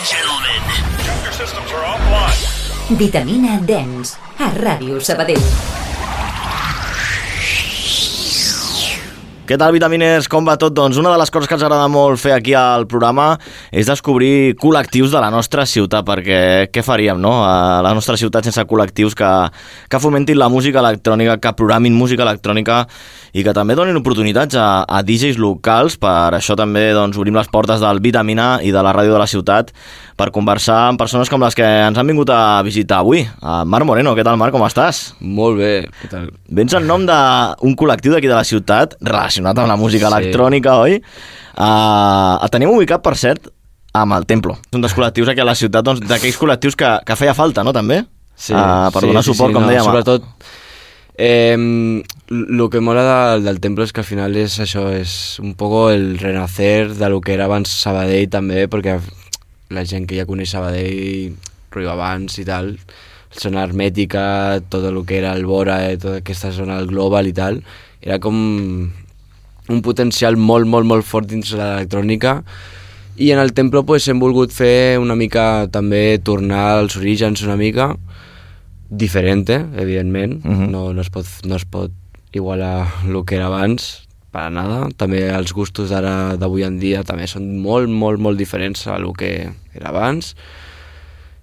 and gentlemen. Your systems are offline. Vitamina Dens, a Ràdio Sabadell. Què tal, vitamines? Com va tot? Doncs una de les coses que ens agrada molt fer aquí al programa és descobrir col·lectius de la nostra ciutat, perquè què faríem, no? A la nostra ciutat sense col·lectius que, que fomentin la música electrònica, que programin música electrònica i que també donin oportunitats a, a DJs locals. Per això també doncs, obrim les portes del Vitamina i de la ràdio de la ciutat per conversar amb persones com les que ens han vingut a visitar avui. A Marc Moreno, què tal, Marc? Com estàs? Molt bé, què tal? Vens en nom d'un col·lectiu d'aquí de la ciutat relacionat amb la música Sí. electrònica, oi? Uh, el tenim ubicat, per cert, amb el Templo. És un dels col·lectius aquí a la ciutat, doncs, d'aquells col·lectius que, que feia falta, no, també? Sí, Uh, per sí, donar sí, suport, sí, com no, dèiem. Sobretot, eh, el que mola de, del temple és que al final és això, és un poco el renacer de lo que era abans Sabadell també, perquè la gent que ja coneix Sabadell, rotllo abans i tal, zona hermètica, tot el que era el Bora, eh, tota aquesta zona del Global i tal, era com un potencial molt, molt, molt fort dins de l'electrònica. I en el temple pues, hem volgut fer una mica també tornar als orígens una mica diferente, evidentment. Mhm. no, no, es pot, no es pot igualar el que era abans per a nada, també els gustos d'ara d'avui en dia també són molt, molt, molt diferents a el que era abans.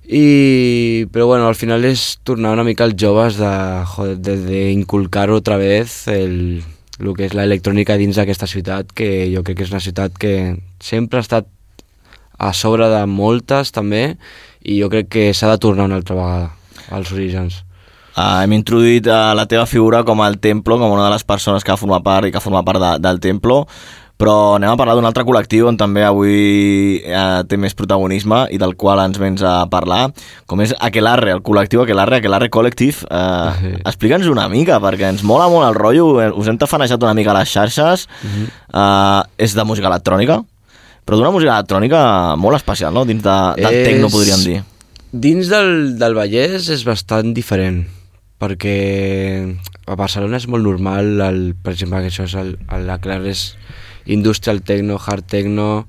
I, però bueno, al final és tornar una mica als joves de, joder, de, de inculcar otra vez el, el que és l'electrònica dins d'aquesta ciutat, que jo crec que és una ciutat que sempre ha estat a sobre de moltes també, i jo crec que s'ha de tornar una altra vegada als orígens. Uh, hem introduït uh, la teva figura com el Templo, com una de les persones que ha format part i que forma part de, del Templo, però anem a parlar d'un altre col·lectiu on també avui eh, té més protagonisme i del qual ens vens a parlar, com és Aquelarre, el col·lectiu Aquelarre, Aquelarre Collective. Eh, Sí. Explica'ns una mica, perquè ens mola molt el rotllo, eh, us hem tafanejat una mica a les xarxes, eh, és de música electrònica, però d'una música electrònica molt especial, no?, dins de, del És- tecno, podríem dir. Dins del, del Vallès és bastant diferent, perquè a Barcelona és molt normal, el, per exemple, que això és el, el, la clara és industrial techno, hard techno...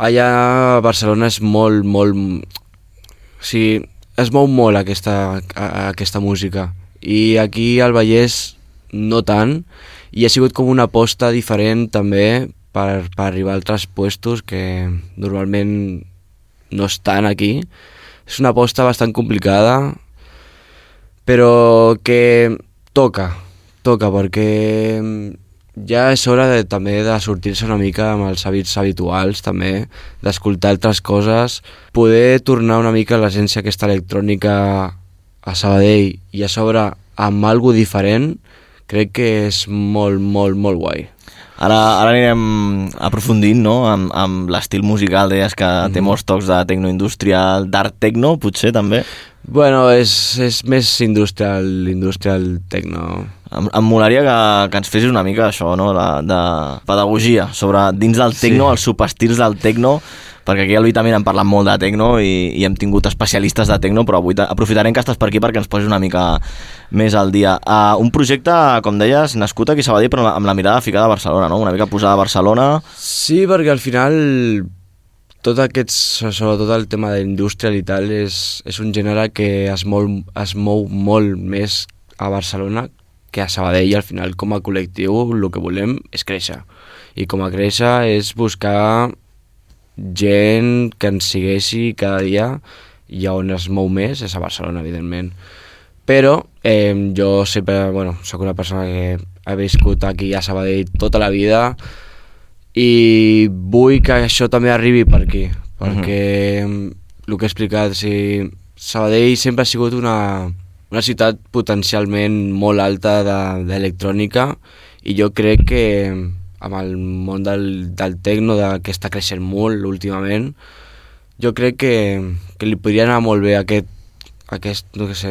Allà a Barcelona és molt, molt... O sigui, es mou molt aquesta, aquesta música. I aquí al Vallès no tant, i ha sigut com una aposta diferent també per, per arribar a altres puestos que normalment no estan aquí. És una aposta bastant complicada, però que toca, toca, perquè ja és hora de, també de sortir-se una mica amb els hàbits habituals, també, d'escoltar altres coses, poder tornar una mica a l'essència aquesta electrònica a Sabadell i a sobre amb algo diferent, crec que és molt, molt, molt guai. Ara, ara anirem aprofundint no? amb, amb l'estil musical, deies que té molts tocs de tecno industrial, d'art tecno, potser també. Bueno, és, és més industrial, industrial techno. Em, em molaria que, que ens fessis una mica això, no? de, de pedagogia sobre dins del tecno, Sí. els subestils del tecno, perquè aquí al Vitamina hem parlat molt de tecno i, i hem tingut especialistes de tecno, però avui ta- aprofitarem que estàs per aquí perquè ens posis una mica més al dia. Uh, un projecte, com deies, nascut aquí a Sabadell, però amb la, la mirada ficada a Barcelona, no? una mica posada a Barcelona. Sí, perquè al final tot aquests, sobretot el tema de indústria i tal, és, és un gènere que es mou, es mou molt més a Barcelona que a Sabadell al final com a col·lectiu el que volem és créixer. I com a créixer és buscar gent que ens segueixi cada dia i on es mou més és a Barcelona, evidentment. Però eh, jo sempre, bueno, sóc una persona que ha viscut aquí a Sabadell tota la vida i vull que això també arribi per aquí, perquè el que he explicat, o sigui, Sabadell sempre ha sigut una, una ciutat potencialment molt alta de- d'electrònica i jo crec que amb el món del, del tecno de, que està creixent molt últimament jo crec que, que li podria anar molt bé aquest, aquest, no què sé,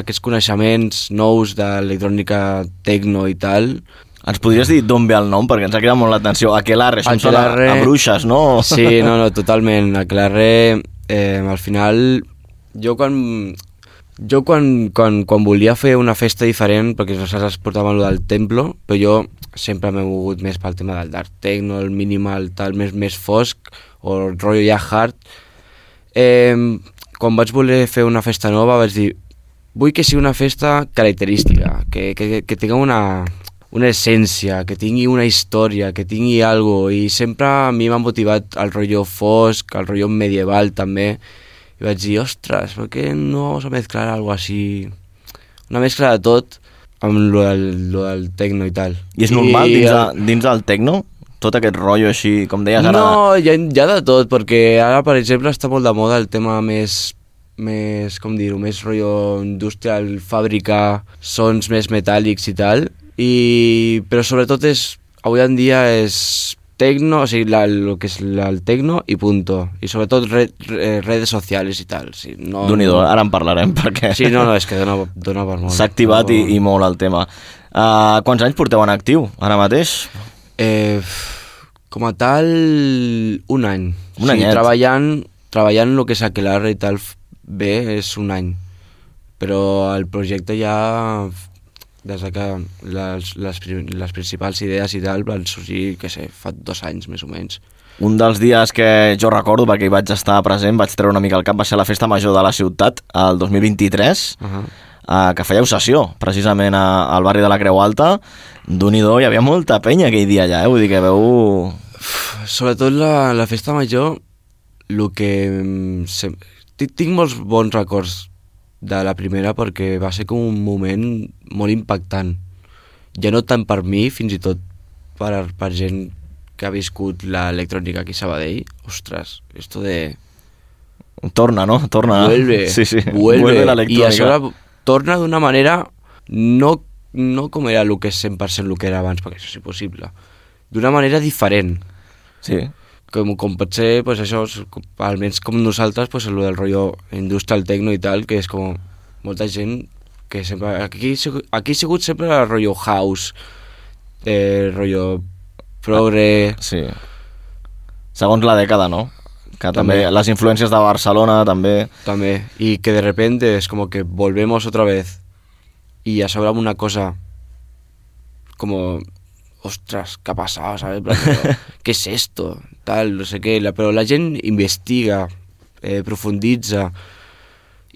aquests coneixements nous d'electrònica tecno i tal Ens podries dir d'on ve el nom? Perquè ens ha cridat molt l'atenció. Aquelarre, això em sona Aquelarre- a bruixes, no? Sí, no, no, totalment. A Clarre, eh, al final, jo quan, jo quan, quan, quan volia fer una festa diferent, perquè nosaltres portàvem lo del templo, però jo sempre m'he mogut més pel tema del dark techno, el minimal, tal, més, més fosc, o el rotllo ja hard, Eh, quan vaig voler fer una festa nova vaig dir vull que sigui una festa característica, que, que, que tingui una, una essència, que tingui una història, que tingui algo i sempre a mi m'ha motivat el rotllo fosc, el rotllo medieval també i vaig dir, ostres, per què no vamos a mezclar algo així una mescla de tot amb lo del, lo del tecno i tal. I és normal dins, el- de, dins del tecno? Tot aquest rotllo així, com deies ara... No, hi ha de tot, perquè ara, per exemple, està molt de moda el tema més, més com dir-ho, més rotllo industrial, fàbrica, sons més metàl·lics i tal, i, però sobretot és, avui en dia és tecno, o sigui, la, el que és la, el tecno i punto, i sobretot re, re, redes socials i tal. Sí, no, déu nhi ara en parlarem, perquè Sí, no, no, és que dona, dona per molt. s'ha activat i, No. i molt el tema. Uh, quants anys porteu en actiu, ara mateix? Eh, com a tal, un any. Un anyet. treballant, treballant el que és Aquelar i tal bé és un any. Però el projecte ja, des de que les, les, les principals idees i tal van sorgir, que sé, fa dos anys més o menys. Un dels dies que jo recordo, perquè hi vaig estar present, vaig treure una mica el cap, va ser la festa major de la ciutat, el 2023, Uh -huh. uh, que fèieu sessió, precisament a, al barri de la Creu Alta. d'un hi hi havia molta penya aquell dia allà, eh? vull dir que veu... Sobretot la, la festa major, el que... mm, Se, tinc molts bons records de la primera perquè va ser com un moment molt impactant. Ja no tant per mi, fins i tot per, per gent que ha viscut l'electrònica aquí a Sabadell. Ostres, esto de... Torna, no? Torna. Vuelve, sí, sí. vuelve. I a l'electrònica. sobre torna d'una manera no, no com era el que és 100% el que era abans, perquè això és impossible. D'una manera diferent. Sí. Com, com pot ser, pues això, és com- almenys com nosaltres, pues el del rotllo industrial tecno i tal, que és com molta gent que sempre... Aquí, aquí ha sigut sempre el rotllo house, eh, rotllo progre... Sí. Segons la dècada, no? Que també, També. les influències de Barcelona també... També, y que de repente es como que volvemos otra vez y ya sobre una cosa como, ostras, ¿qué ha pasado? ¿Sabes? Pero, ¿Qué es esto? Tal, no sé la, però la gent investiga, eh, profunditza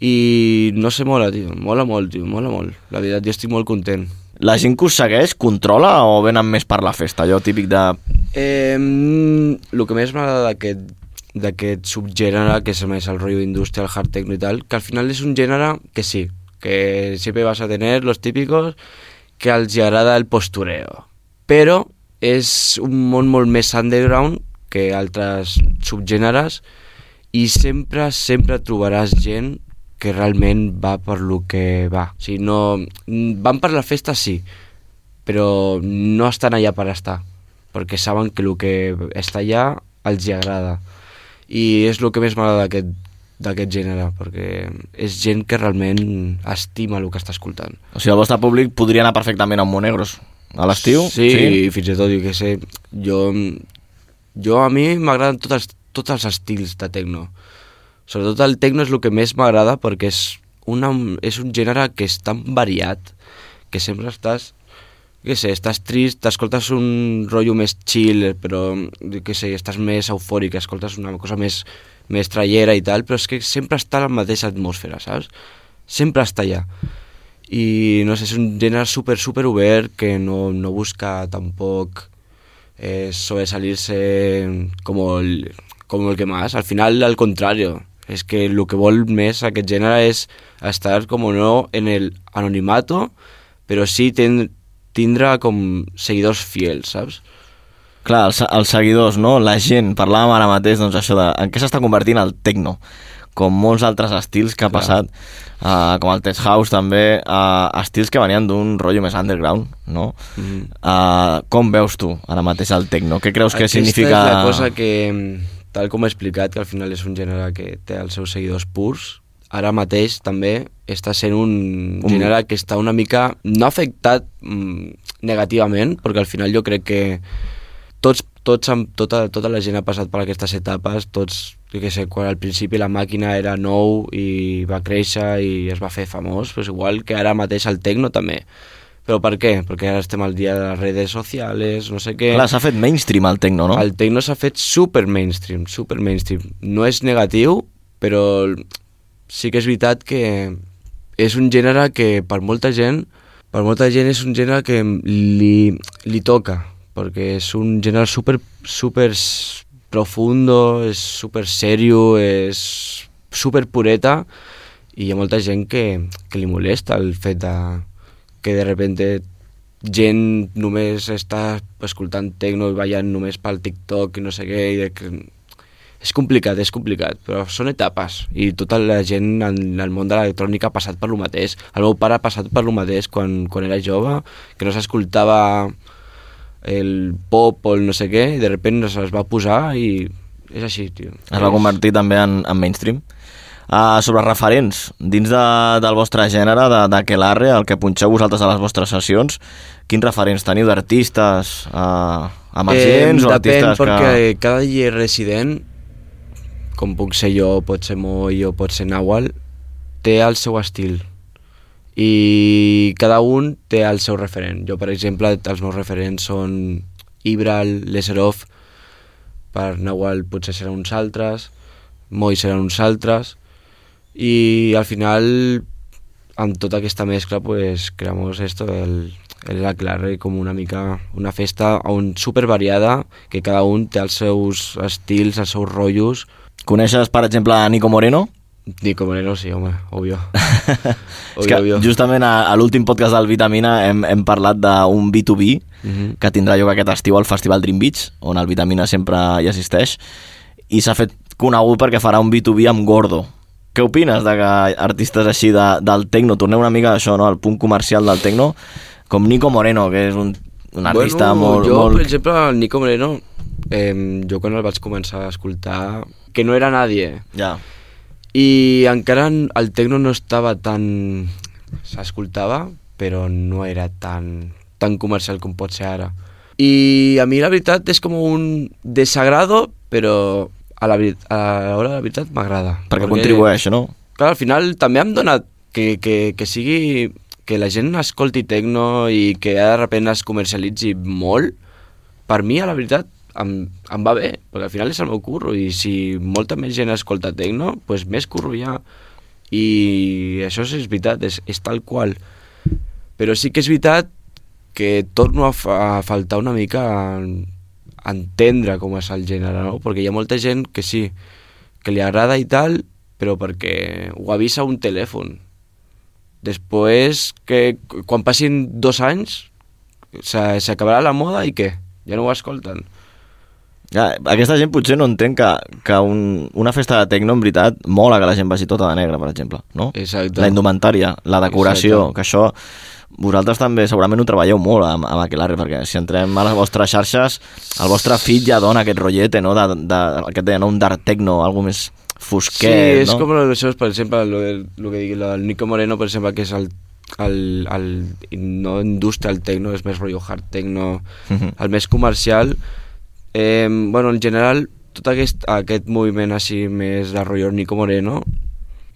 i no sé, mola, tio, mola molt, tio, mola molt. La veritat, jo estic molt content. La gent que us segueix controla o venen més per la festa? Allò típic de... Eh, el que més m'agrada d'aquest d'aquest subgènere que és més el rotllo industrial, hard techno i tal, que al final és un gènere que sí, que siempre vas a tener los típicos que els agrada el postureo. Però és un món molt més underground que altres subgèneres i sempre, sempre trobaràs gent que realment va per lo que va. O sigui, no... Van per la festa, sí, però no estan allà per estar, perquè saben que el que està allà els hi agrada. I és el que més m'agrada d'aquest gènere, perquè és gent que realment estima el que està escoltant. O sigui, el vostre públic podria anar perfectament a un Monegros a l'estiu? Sí, sí, i fins i tot, jo què sé, jo, jo a mi m'agraden tots, els, tots els estils de techno. Sobretot el techno és el que més m'agrada perquè és, una, és un gènere que és tan variat que sempre estàs què sé, estàs trist, t'escoltes un rotllo més chill, però, què sé, estàs més eufòric, escoltes una cosa més, més traiera i tal, però és que sempre està la mateixa atmosfera, saps? Sempre està allà. I, no sé, és un gènere super, super obert que no, no busca tampoc eh, sobresalirse como el, como el que más. Al final, al contrario, es que el que vol més aquest gènere és estar, com no, en el anonimato, però sí ten, tindre com seguidors fiels, saps? Clar, els, els seguidors, no? La gent, parlàvem ara mateix, doncs això de... En què s'està convertint el techno? Com molts altres estils que ha Clar. passat, uh, com el tech house també, uh, estils que venien d'un rotllo més underground, no? Mm. Uh, com veus tu ara mateix el techno? Què creus que Aquesta significa... és la cosa que, tal com he explicat, que al final és un gènere que té els seus seguidors purs, ara mateix també està sent un, Un- gènere que està una mica, no afectat mm, negativament, perquè al final jo crec que tots, tots amb, tota, tota la gent ha passat per aquestes etapes, tots, jo què sé, quan al principi la màquina era nou i va créixer i es va fer famós, pues igual que ara mateix el tecno també. Però per què? Perquè ara estem al dia de les redes socials, no sé què... Clar, s'ha fet mainstream el techno, no? El techno s'ha fet super mainstream, super mainstream. No és negatiu, però sí que és veritat que és un gènere que per molta gent, per molta gent és un gènere que li, li toca, perquè és un gènere super, super s- profundo, és super serio, és super pureta, i hi ha molta gent que, que li molesta el fet de, que de repente gent només està escoltant tecno i ballant només pel TikTok i no sé què, i de que... és complicat, és complicat, però són etapes i tota la gent en el món de l'electrònica ha passat per lo mateix. El meu pare ha passat per lo mateix quan, quan era jove, que no s'escoltava el pop o el no sé què, i de repente es va posar i és així, tio. Es va convertir també en, en mainstream. Uh, sobre referents, dins de, del vostre gènere, de, de Quelarre, el que punxeu vosaltres a les vostres sessions, quins referents teniu d'artistes uh, emergents o depèn, artistes perquè que... cada DJ resident, com puc ser jo, pot ser Moi o pot ser Nawal, té el seu estil i cada un té el seu referent. Jo, per exemple, els meus referents són Ibral, Leserov, per Nawal potser seran uns altres, Moi seran uns altres, i al final, amb tota aquesta mescla, pues, creamos esto, el, el Aclarre com una mica una festa on super variada, que cada un té els seus estils, els seus rotllos. Coneixes, per exemple, Nico Moreno? Nico Moreno, sí, home, obvio. És que obvio. justament a, a l'últim podcast del Vitamina hem, hem parlat d'un B2B Mhm. que tindrà lloc aquest estiu al Festival Dream Beach, on el Vitamina sempre hi assisteix, i s'ha fet conegut perquè farà un B2B amb Gordo. Què opines de que artistes així de, del tecno, tornem una mica això, no? al punt comercial del tecno, com Nico Moreno, que és un, un artista bueno, molt... jo, molt... per exemple, el Nico Moreno, eh, jo quan el vaig començar a escoltar, que no era nadie, Ja. I encara el tecno no estava tan... s'escoltava, però no era tan, tan comercial com pot ser ara. I a mi la veritat és com un desagrado, però a la, a l'hora de la veritat m'agrada. Perquè contribueix, no? Clar, al final també em dona que, que, que sigui que la gent escolti tecno i que de repente es comercialitzi molt, per mi, a la veritat, em, em va bé, perquè al final és el meu curro i si molta més gent escolta tecno, doncs més curro hi ha. I això és, veritat, és, és tal qual. Però sí que és veritat que torno a, fa, a faltar una mica en, entendre com és el gènere, no? Perquè hi ha molta gent que sí, que li agrada i tal, però perquè ho avisa un telèfon. Després, que quan passin dos anys, s'a- s'acabarà la moda i què? Ja no ho escolten. Ja, aquesta gent potser no entén que, que un, una festa de tecno, en veritat, mola que la gent vagi tota de negre, per exemple, no? Exacte. La indumentària, la decoració, Exacte. que això vosaltres també segurament ho treballeu molt amb, amb Aquelarre, perquè si entrem a les vostres xarxes, el vostre feed ja dona aquest rotllete, no?, de, de, el que et deia, no? un dark techno, algo més fosquet, sí, és no? com això, per exemple, lo, lo que digui, del Nico Moreno, per exemple, que és el, el, el no industrial techno, és més rotllo hard techno, Mhm. el més comercial. Eh, bueno, en general, tot aquest, aquest moviment així més de rotllo Nico Moreno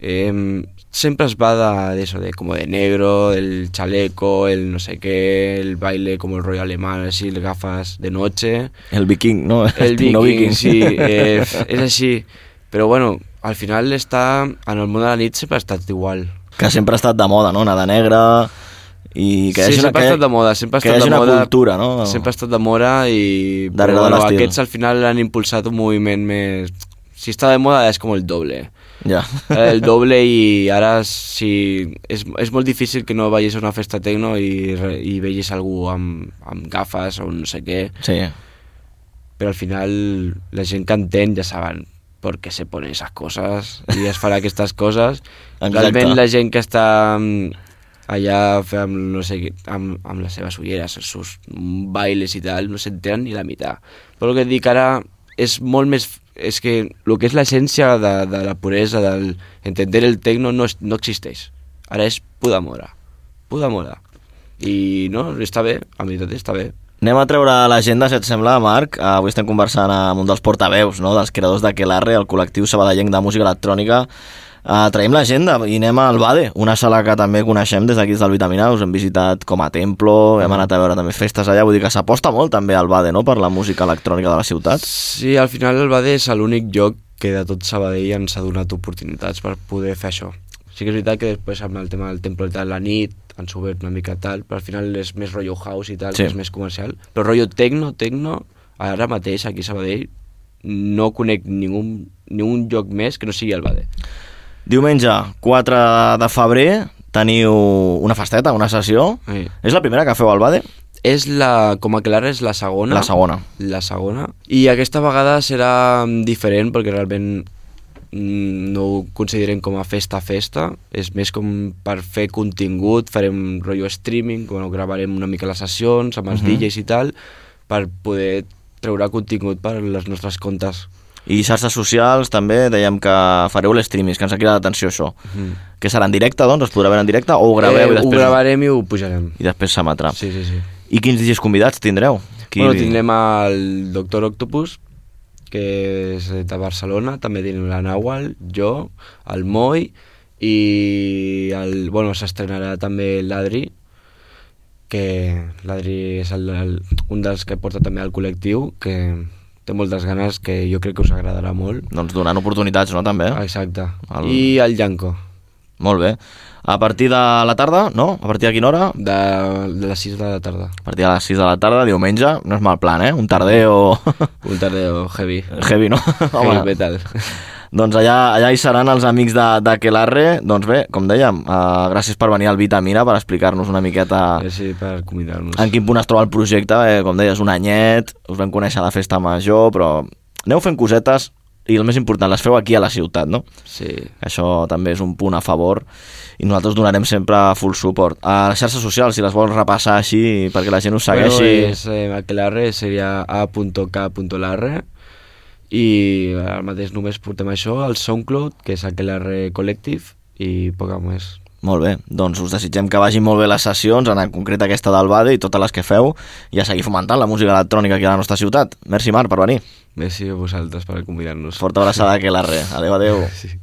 eh, sempre es va de, de eso, de como de negro, el chaleco, el no sé qué, el baile como el rollo alemán, así, el gafas de noche. El viking, no? El Tecno viking, sí, eh, és així. Però bueno, al final està, en el món de la nit sempre ha estat igual. Que sempre ha estat de moda, no? Anar de negre i que sí, una, sempre que ha estat de moda, sempre ha estat de una moda. cultura, no? Sempre ha estat de moda i... Darrere però, de bueno, aquests al final han impulsat un moviment més... Si està de moda és com el doble. Ja. El doble i ara sí, és, és molt difícil que no vagis a una festa tecno i, i vegis algú amb, amb gafes o no sé què, Sí. però al final la gent que entén ja saben per què se ponen esas cosas i es farà aquestes coses. Exacte. Realment la gent que està mm, allà amb, no sé, amb, amb les seves ulleres, els seus bailes i tal, no s'entenen ni la meitat. Però el que et dic ara és molt més... És que el que és l'essència de, de la puresa, del entender el tecno, no, és, no existeix. Ara és puta mora. Puta mora. I no, està bé, en veritat està bé. Anem a treure l'agenda, si et sembla, Marc. Uh, avui estem conversant amb un dels portaveus, no?, dels creadors d'Aquelarre, el col·lectiu sabadellenc de música electrònica. Uh, traiem l'agenda i anem al Bade, una sala que també coneixem des d'aquí del Vitamina, us hem visitat com a templo, hem anat a veure també festes allà, vull dir que s'aposta molt també al Bade, no?, per la música electrònica de la ciutat. Sí, al final el Bade és l'únic lloc que de tot Sabadell ens ha donat oportunitats per poder fer això. Sí que és veritat que després amb el tema del temple i tal, la nit, ens ha obert una mica tal, però al final és més rotllo house i tal, sí. és més comercial. Però rotllo tecno, tecno, ara mateix aquí a Sabadell no conec ningú, ningú lloc més que no sigui el Bade. Diumenge, 4 de febrer, teniu una festeta, una sessió. Sí. És la primera que feu al Bade? És la, com a clara, és la segona. La segona. La segona. I aquesta vegada serà diferent perquè realment mm, no ho considerem com a festa-festa, és més com per fer contingut, farem rotllo streaming, bueno, gravarem una mica les sessions amb els Mhm. DJs i tal, per poder treure contingut per les nostres comptes. I xarxes socials també dèiem que fareu l'streaming, que ens ha cridat l'atenció això. Mhm. Que serà en directe, doncs? Es podrà veure en directe? O ho graveu i Eh, ho després... gravarem i ho pujarem. I després s'emetrà. Sí, sí, sí. I quins DJs convidats tindreu? Qui... Bueno, tindrem el Doctor Octopus, que és de Barcelona, també tenim la Nawal, jo, el Moi, i el, bueno, s'estrenarà també l'Adri, que l'Adri és el, el, un dels que porta també al col·lectiu, que té moltes ganes, que jo crec que us agradarà molt. Doncs donant oportunitats, no, també? Exacte. El- I el Llanco, Molt bé. A partir de la tarda, no? A partir de quina hora? de, de les 6 de la tarda. A partir de les 6 de la tarda, diumenge, no és mal plan, eh? Un tarder o... Un tardeo heavy. Heavy, no? Heavy metal. Doncs allà, allà hi seran els amics de, de Quelarre. Doncs bé, com dèiem, uh, gràcies per venir al Vitamina per explicar-nos una miqueta Gràcies per convidar-nos. en quin punt es troba el projecte. Eh, com deies, un anyet, us vam conèixer a la festa major, però aneu fent cosetes i el més important, les feu aquí a la ciutat, no? Sí. Això també és un punt a favor i nosaltres donarem sempre full suport. A les xarxes socials, si les vols repassar així perquè la gent us segueixi... Bueno, és, eh, aquelarre seria a.k.larre i ara mateix només portem això, el SoundCloud, que és aquelarre Collective i poc més. Molt bé, doncs us desitgem que vagin molt bé les sessions, en concret aquesta del Bade i totes les que feu, i a seguir fomentant la música electrònica aquí a la nostra ciutat. Merci, Marc, per venir. Merci a vosaltres per convidar-nos. Forta abraçada que la re. Adéu, adéu. Sí.